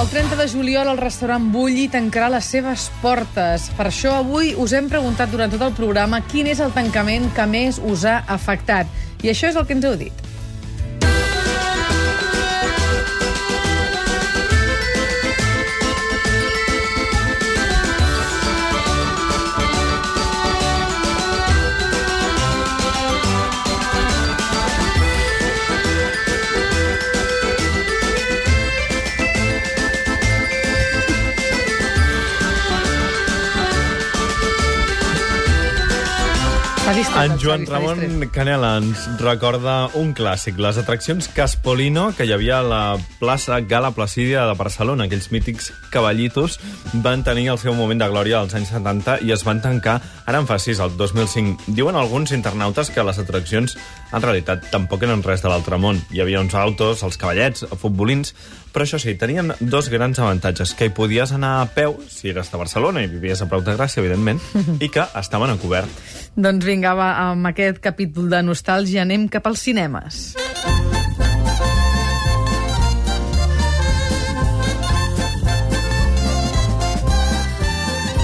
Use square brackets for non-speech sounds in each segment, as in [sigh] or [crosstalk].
El 30 de juliol el restaurant Bulli tancarà les seves portes. Per això avui us hem preguntat durant tot el programa quin és el tancament que més us ha afectat. I això és el que ens heu dit. En Joan Ramon. Canela ens recorda un clàssic, les atraccions Caspolino, que hi havia a la plaça Gala Placídia de Barcelona. Aquells mítics cavallitos van tenir el seu moment de glòria als anys 70 i es van tancar, ara en fa 6, el 2005. Diuen alguns internautes que les atraccions en realitat tampoc eren res de l'altre món. Hi havia uns autos, els cavallets, futbolins, però això sí, tenien dos grans avantatges, que hi podies anar a peu, si eres de Barcelona i vivies a prop de Gràcia, evidentment, [laughs] i que estaven a cobert. Doncs vinga, va, amb aquest capítol de nostàlgia anem cap als cinemes.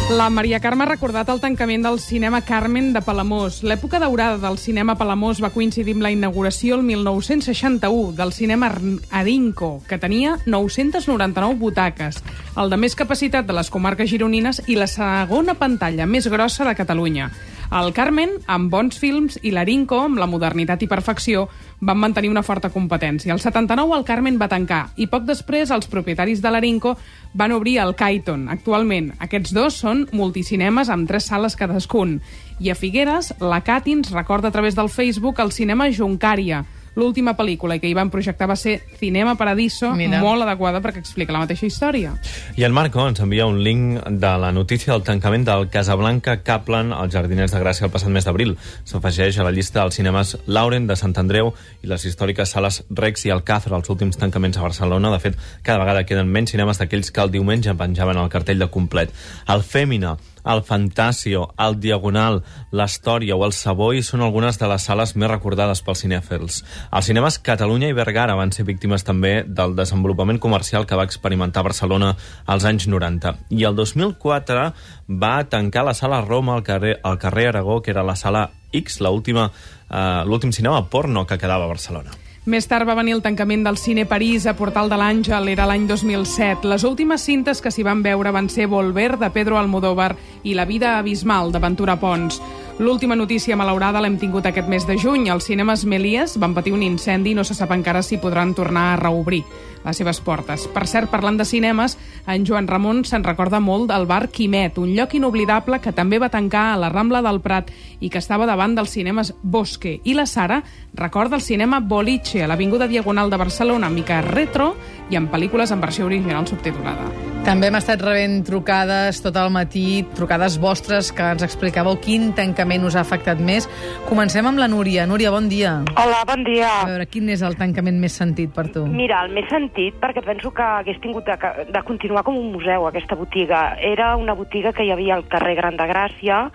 La Maria Carme ha recordat el tancament del cinema Carmen de Palamós. L'època daurada del cinema Palamós va coincidir amb la inauguració el 1961 del cinema Arinco, que tenia 999 butaques, el de més capacitat de les comarques gironines i la segona pantalla més grossa de Catalunya. El Carmen, amb bons films, i l'Arinco, amb la modernitat i perfecció, van mantenir una forta competència. El 79 el Carmen va tancar i poc després els propietaris de l'Arinco van obrir el Caiton. Actualment, aquests dos són multicinemes amb tres sales cadascun. I a Figueres, la Cati ens recorda a través del Facebook el cinema Juncària, l'última pel·lícula que hi van projectar va ser Cinema Paradiso, Mira. molt adequada perquè explica la mateixa història. I el Marco ens envia un link de la notícia del tancament del Casablanca Kaplan als Jardiners de Gràcia el passat mes d'abril. S'afegeix a la llista dels cinemes Lauren de Sant Andreu i les històriques sales Rex i Alcázar, els últims tancaments a Barcelona. De fet, cada vegada queden menys cinemes d'aquells que el diumenge penjaven el cartell de complet. El Fèmina, el Fantasio, el Diagonal, l'Història o el Savoy són algunes de les sales més recordades pels cinèfils. Els cinemes Catalunya i Vergara van ser víctimes també del desenvolupament comercial que va experimentar Barcelona als anys 90. I el 2004 va tancar la sala Roma al carrer, al carrer Aragó, que era la sala X, l'última, eh, l'últim cinema porno que quedava a Barcelona. Més tard va venir el tancament del Cine París a Portal de l'Àngel, era l'any 2007. Les últimes cintes que s'hi van veure van ser Volver, de Pedro Almodóvar, i La vida abismal, de Ventura Pons. L'última notícia malaurada l'hem tingut aquest mes de juny. Els cinemes Melies van patir un incendi i no se sap encara si podran tornar a reobrir les seves portes. Per cert, parlant de cinemes, en Joan Ramon se'n recorda molt del bar Quimet, un lloc inoblidable que també va tancar a la Rambla del Prat i que estava davant dels cinemes Bosque. I la Sara recorda el cinema Boliche, a l'Avinguda Diagonal de Barcelona, mica retro i amb pel·lícules en versió original subtitulada. També hem estat rebent trucades tot el matí, trucades vostres que ens explicàveu quin tancament us ha afectat més. Comencem amb la Núria. Núria, bon dia. Hola, bon dia. A veure, quin és el tancament més sentit per tu? Mira, el més sentit, perquè penso que hagués tingut de, de continuar com un museu, aquesta botiga. Era una botiga que hi havia al carrer Gran de Gràcia,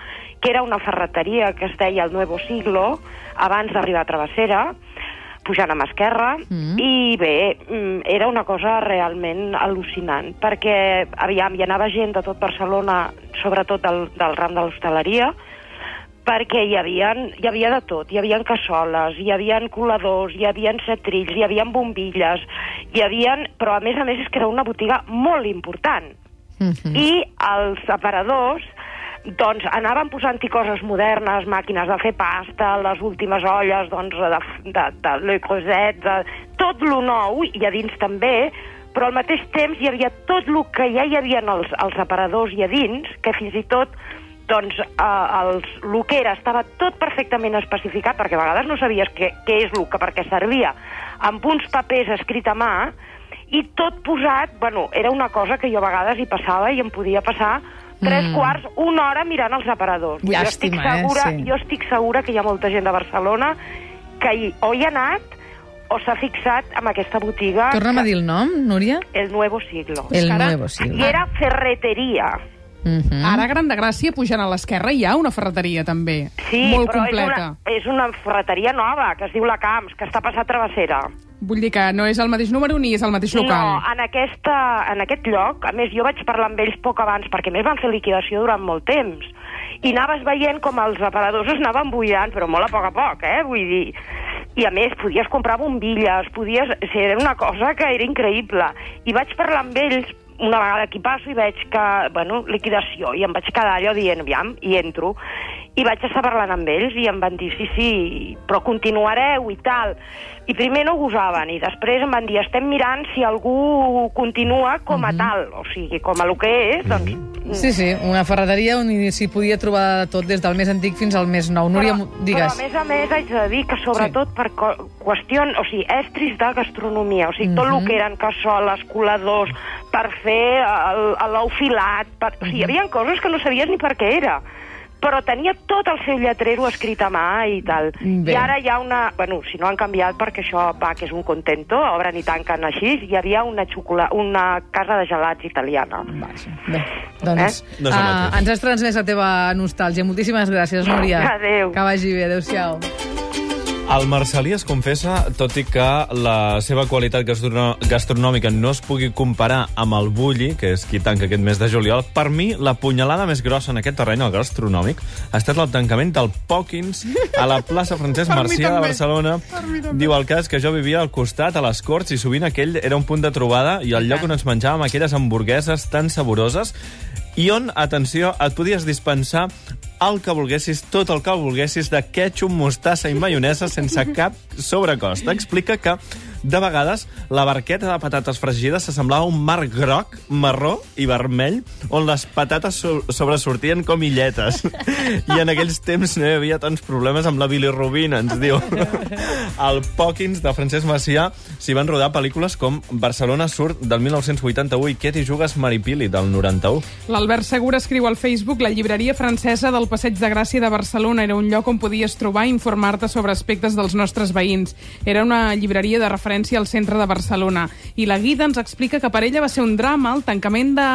que era una ferreteria que es deia el Nuevo Siglo, abans d'arribar a Travessera, pujant a mà esquerra, Mm. i bé, mm, era una cosa realment al·lucinant, perquè, aviam, hi anava gent de tot Barcelona, sobretot del, del ram de l'hostaleria, perquè hi havia, hi havia de tot. Hi havia cassoles, hi havia coladors, hi havia cetrills, hi havia bombilles, hi havia... Però, a més a més, és que era una botiga molt important. Mhm. I els aparadors doncs anaven posant-hi coses modernes, màquines de fer pasta, les últimes olles doncs, de, de, de Le Creuset, de, tot lo nou, i a dins també, però al mateix temps hi havia tot el que ja hi havia els, els aparadors i a dins, que fins i tot doncs, eh, els, el que era estava tot perfectament especificat, perquè a vegades no sabies què, què és el que per què servia, amb uns papers escrit a mà, i tot posat, bueno, era una cosa que jo a vegades hi passava i em podia passar tres Mm. quarts, una hora mirant els aparadors. Llàstima, jo estic segura, eh? Sí. Jo estic segura que hi ha molta gent de Barcelona que hi, o hi ha anat o s'ha fixat en aquesta botiga Torna'm a que- dir el nom, Núria. El Nuevo Siglo. El que ara- Nuevo I Siglo. era ferreteria. Mhm. Ara a Gran de Gràcia, pujant a l'esquerra, hi ha una ferreteria, també. Sí, molt però completa. és una, és una ferreteria nova, que es diu La Camps, que està passat Travessera. Vull dir que no és el mateix número ni és el mateix local. No, en, aquesta, en aquest lloc, a més, jo vaig parlar amb ells poc abans, perquè més van fer liquidació durant molt temps, i anaves veient com els aparadors es anaven buidant, però molt a poc a poc, eh? Vull dir... I a més, podies comprar bombilles, podies... O sigui, era una cosa que era increïble. I vaig parlar amb ells una vegada aquí passo i veig que, bueno, liquidació, i em vaig quedar allò dient, aviam, i entro. I vaig estar parlant amb ells i em van dir, sí, sí, però continuareu i tal. I primer no gosaven, i després em van dir, estem mirant si algú continua com a tal, o sigui, com a lo que és, doncs... Sí, sí, una ferreteria on s'hi podia trobar de tot, des del més antic fins al més nou. Núria, però, digues. Però, a més a més, haig de dir que sobretot sí. per qüestió... O sigui, estris de gastronomia. O sigui, tot el que eren cassoles, coladors, per fer l'ou filat... Per... O sigui, hi havia coses que no sabies ni per què era però tenia tot el seu lletrero escrit a mà i tal. Bé. I ara hi ha una... Bueno, si no han canviat perquè això va, que és un contento, obren i tanquen així, hi havia una, xocola... una casa de gelats italiana. Vaja. Bé, doncs Eh? No mateix. ens has transmès la teva nostàlgia. Moltíssimes gràcies, Núria. Adéu. Que vagi bé, adéu-siau. El Marcelí es confessa, tot i que la seva qualitat gastronòmica no es pugui comparar amb el Bulli, que és qui tanca aquest mes de juliol, per mi la punyalada més grossa en aquest terreny, el gastronòmic, ha estat el tancament del Pòquins a la plaça Francesc [laughs] Marcià de. Barcelona. Diu el cas que jo vivia al costat, a les Corts, i sovint aquell era un punt de trobada i el lloc on ens menjàvem aquelles hamburgueses tan saboroses i on, atenció, et podies dispensar el que volguessis, tot el que volguessis, de ketchup, mostassa i maionesa sense cap sobrecost. Explica que, de vegades, la barqueta de patates fregides s'assemblava a un mar groc, marró i vermell, on les patates so sobresortien com illetes. I en aquells temps no hi havia tants problemes amb la bilirrubina, ens diu. [laughs] Al Pòquins de Francesc Macià s'hi van rodar pel·lícules com Barcelona Surt del 1981 i Què t'hi jugues Maripili del 91. L'Albert Segura escriu al Facebook la llibreria francesa del Passeig de Gràcia de Barcelona era un lloc on podies trobar i informar-te sobre aspectes dels nostres veïns. Era una llibreria de referència al centre de Barcelona. I la Guida ens explica que per ella va ser un drama el tancament de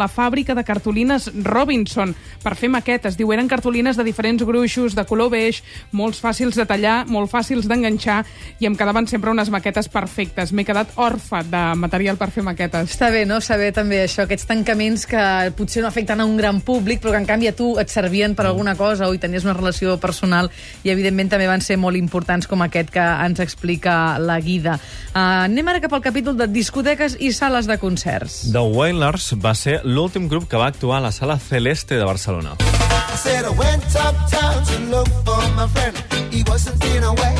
la fàbrica de cartolines Robinson per fer maquetes. Diu, eren cartolines de diferents gruixos, de color beix, molts fàcils de tallar, molt fàcils d'enganxar i em quedaven sempre unes maquetes perfectes. M'he quedat orfa de material per fer maquetes. Està bé, no?, saber també això, aquests tancaments que potser no afecten a un gran públic, però que en canvi a tu et servien per alguna cosa o hi tenies una relació personal i evidentment també van ser molt importants com aquest que ens explica la Guida. Uh, anem ara cap al capítol de discoteques i sales de concerts. The Wailers va ser l'últim grup que va actuar a la Sala Celeste de Barcelona. Said I went uptown to look for my friend. He wasn't in a way.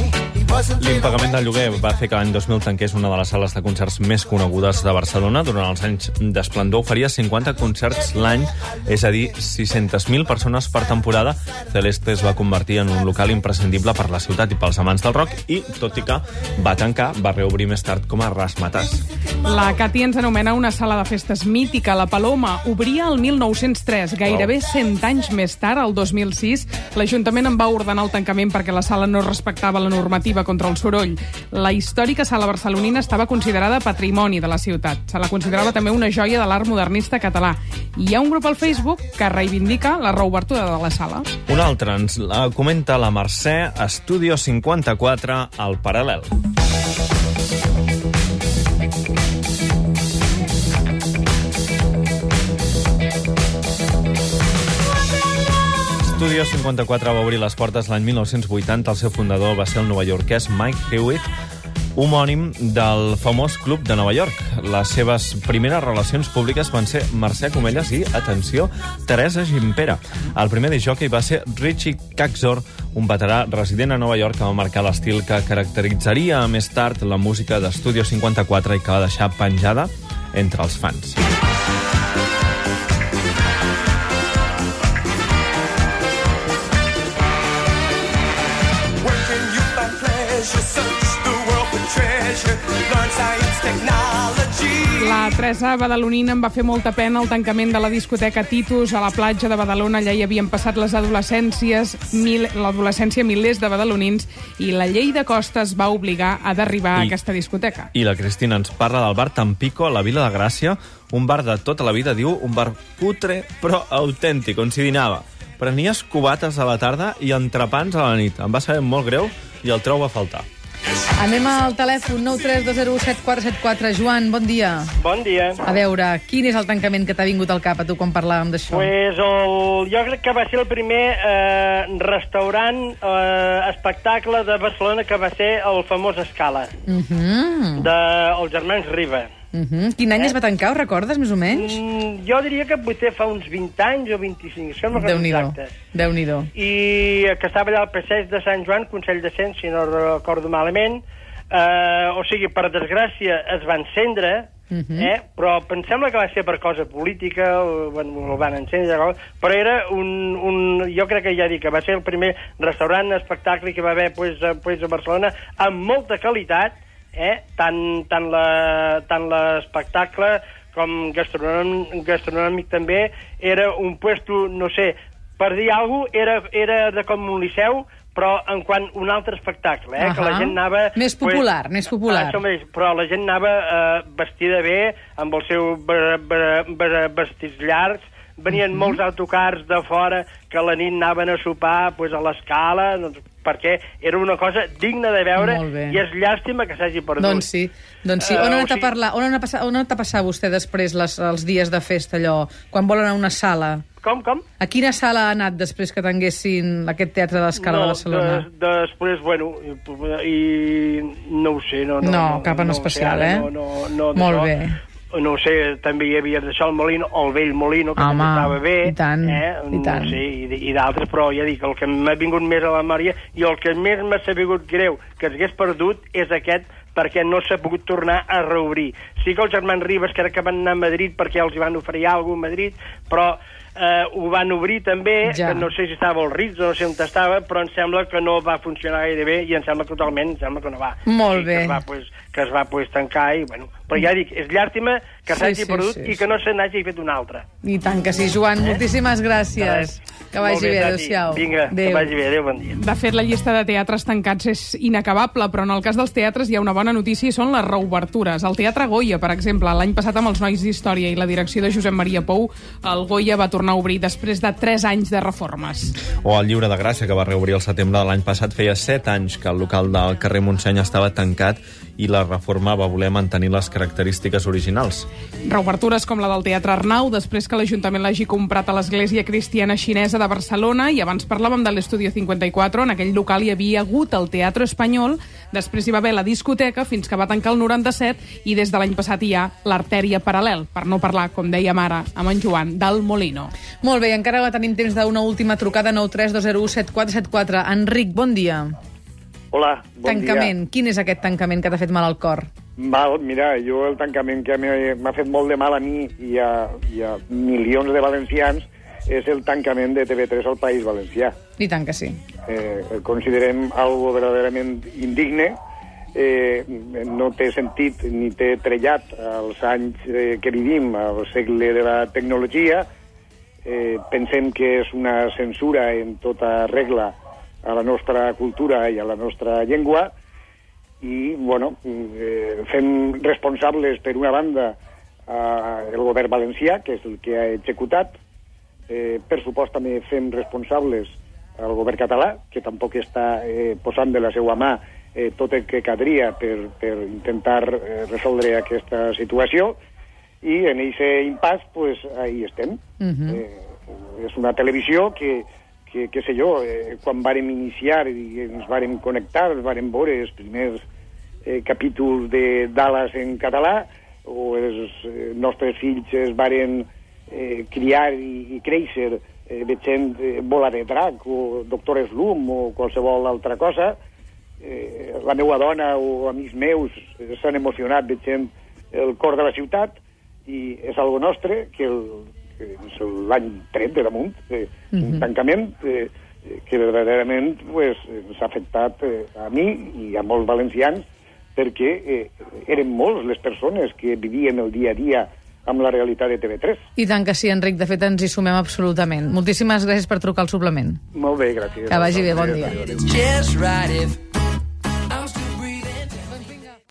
L'impagament del lloguer va fer que l'any 2000 tanqués una de les sales de concerts més conegudes de Barcelona. Durant els anys d'esplendor oferia 50 concerts l'any, és a dir, 600.000 persones per temporada. Celeste es va convertir en un local imprescindible per la ciutat i pels amants del rock i, tot i que va tancar, va reobrir més tard com a Rasmatàs. La Cati ens anomena una sala de festes mítica. La Paloma obria el 1903, gairebé 100 anys més tard, el 2006. L'Ajuntament en va ordenar el tancament perquè la sala no respectava la normativa contra el soroll. La històrica sala barcelonina estava considerada patrimoni de la ciutat. Se la considerava també una joia de l'art modernista català. I hi ha un grup al Facebook que reivindica la reobertura de la sala. Un altre ens la comenta la Mercè, Estudio 54, al Paral·lel. Studio 54 va obrir les portes l'any 1980. El seu fundador va ser el novaiorquès Mike Hewitt, homònim del famós Club de Nova York. Les seves primeres relacions públiques van ser Mercè Comelles i, atenció, Teresa Gimpera. El primer de jockey va ser Richie Caxor, un veterà resident a Nova York que va marcar l'estil que caracteritzaria més tard la música d'Estudio 54 i que va deixar penjada entre els fans. La Teresa Badalonina em va fer molta pena el tancament de la discoteca Titus a la platja de Badalona. Allà hi havien passat les adolescències, mil, l'adolescència milers de badalonins i la llei de costes va obligar a derribar I- aquesta discoteca. I la Cristina ens parla del bar Tampico, a la Vila de Gràcia, un bar de tota la vida, diu, un bar cutre però autèntic, on s'hi dinava. Prenies cubates a la tarda i entrepans a la nit. Em va saber molt greu i el treu va faltar. Anem al telèfon 932017474. Joan, bon dia. Bon dia. A veure, quin és el tancament que t'ha vingut al cap a tu quan parlàvem d'això? Pues el, jo crec que va ser el primer eh, restaurant, eh, espectacle de Barcelona que va ser el famós Escala, Uh -huh. dels germans Riba. Uh -huh. Quin any es va tancar, ho recordes, més o menys? Mm, jo diria que potser fa uns 20 anys o 25, això no recordo Déu-n'hi-do. exacte. Déu-n'hi-do. I que estava allà al passeig de Sant Joan, Consell de Cent, si no recordo malament. Eh, o sigui, per desgràcia, es va encendre, Mhm. eh? però em sembla que va ser per cosa política, o, bueno, el van encendre, però era un, un... Jo crec que ja dic que va ser el primer restaurant espectacle que va haver pues, a, pues, a Barcelona amb molta qualitat, eh? tant, tant la- tant l'espectacle com gastronòmic, gastronòmic també, era un puesto, no sé, per dir alguna cosa, era, era de com un liceu, però en quant a un altre espectacle, eh? que la gent anava... Més popular, més popular. Això mateix, però la gent anava eh, vestida bé, amb el seu be- be- be- vestits llargs, venien Mhm. molts autocars de fora que a la nit anaven a sopar pues, a l'escala, doncs, perquè era una cosa digna de veure i és llàstima que s'hagi perdut. Doncs sí, doncs sí. Eh, On ha o anat a parlar, on ha anat a passar, on ha anat a passar vostè després les, els dies de festa, allò, quan volen anar a una sala? Com, com? A quina sala ha anat després que tanguessin aquest teatre de l'Escala de Barcelona? De, després, bueno, i, no ho sé, no... No, No, cap en sé especial, ara, eh? No, no, no, Molt d'això. bé. No sé, també hi havia d'això el Molino, el vell Molino, que Home, estava bé. i tant, eh? i tant. No sé, i, i d'altres, però ja dic, el que m'ha vingut més a la memòria i el que més m'ha sabut greu que s'hagués perdut és aquest perquè no s'ha pogut tornar a reobrir. Sí que els germans Ribes, que era que van anar a Madrid perquè els hi van oferir alguna a Madrid, però eh, ho van obrir també, Ja. que no sé si estava al Ritz o no sé on estava, però em sembla que no va funcionar gaire bé i em sembla que totalment, em sembla que no va. Molt I bé. Que es va, pues, que es va pues, tancar i, bueno... Però ja dic, és llàstima que Sí, s'hagi sí, perdut sí, i sí. que no se n'hagi fet un altre. I tant que sí, Joan. Moltíssimes gràcies. Res. Que vagi bé, Tati. adéu-siau. Vinga, que Adéu. vagi bé, adéu, bon dia. De fet, la llista de teatres tancats és inacabable, però en el cas dels teatres hi ha una bona notícia i són les reobertures. El Teatre Goya, per exemple, l'any passat amb els Nois d'Història i la direcció de Josep Maria Pou, el Goya va tornar a obrir després de 3 anys de reformes. O el Lliure de Gràcia, que va reobrir el setembre de l'any passat, feia 7 anys que el local del carrer Montseny estava tancat i la reforma va voler mantenir les característiques originals. Reobertures com la del Teatre Arnau, després que l'Ajuntament l'hagi comprat a l'Església Cristiana Xinesa de Barcelona, i abans parlàvem de l'Estudio 54, en aquell local hi havia hagut el Teatre Espanyol, després hi va haver la discoteca, fins que va tancar el 97, i des de l'any passat hi ha l'Artèria Paral·lel, per no parlar, com dèiem ara, amb en Joan, del Molino. Molt bé, encara tenim temps d'una última trucada 932017474. Enric, bon dia. Hola, bon tancament. Quin és aquest tancament que t'ha fet mal al cor? dia. Mal, mira, jo el tancament que m'ha m'ha fet molt de mal a mi i a, i a milions de valencians és el tancament de TV3 al País Valencià. I tant que sí. Eh, el considerem algo verdaderament indigne, eh, no té sentit ni té trellat als anys eh, que vivim, al segle de la tecnologia. Eh, pensem que és una censura en tota regla a la nostra cultura i a la nostra llengua i, bueno, eh, fem responsables, per una banda, eh, el govern valencià, que és el que ha executat, eh, per supost també fem responsables al govern català, que tampoc està eh, posant de la seva mà eh, tot el que caldria per, per intentar eh, resoldre aquesta situació, i en aquest impàs, pues, ahí estem. Mhm. eh, és una televisió que, que, que sé jo, eh, quan vàrem iniciar i ens vàrem connectar, vàrem veure els primers eh, capítols de Dallas en català, o els eh, nostres fills es varen eh, criar i, i créixer eh, veient eh, Bola de Drac o Doctor Slum o qualsevol altra cosa, eh, la meva dona o amics meus eh, s'han emocionat veient el cor de la ciutat i és algo nostre que el, és l'any 30 damunt, eh, un tancament eh, eh, que verdaderament pues, ens ha afectat eh, a mi i a molts valencians perquè eh, eren molts les persones que vivien el dia a dia amb la realitat de TV3. I tant que sí, Enric. De fet, ens hi sumem absolutament. Moltíssimes gràcies per trucar al suplement. Molt bé, gràcies. Que vagi bé, bon dia.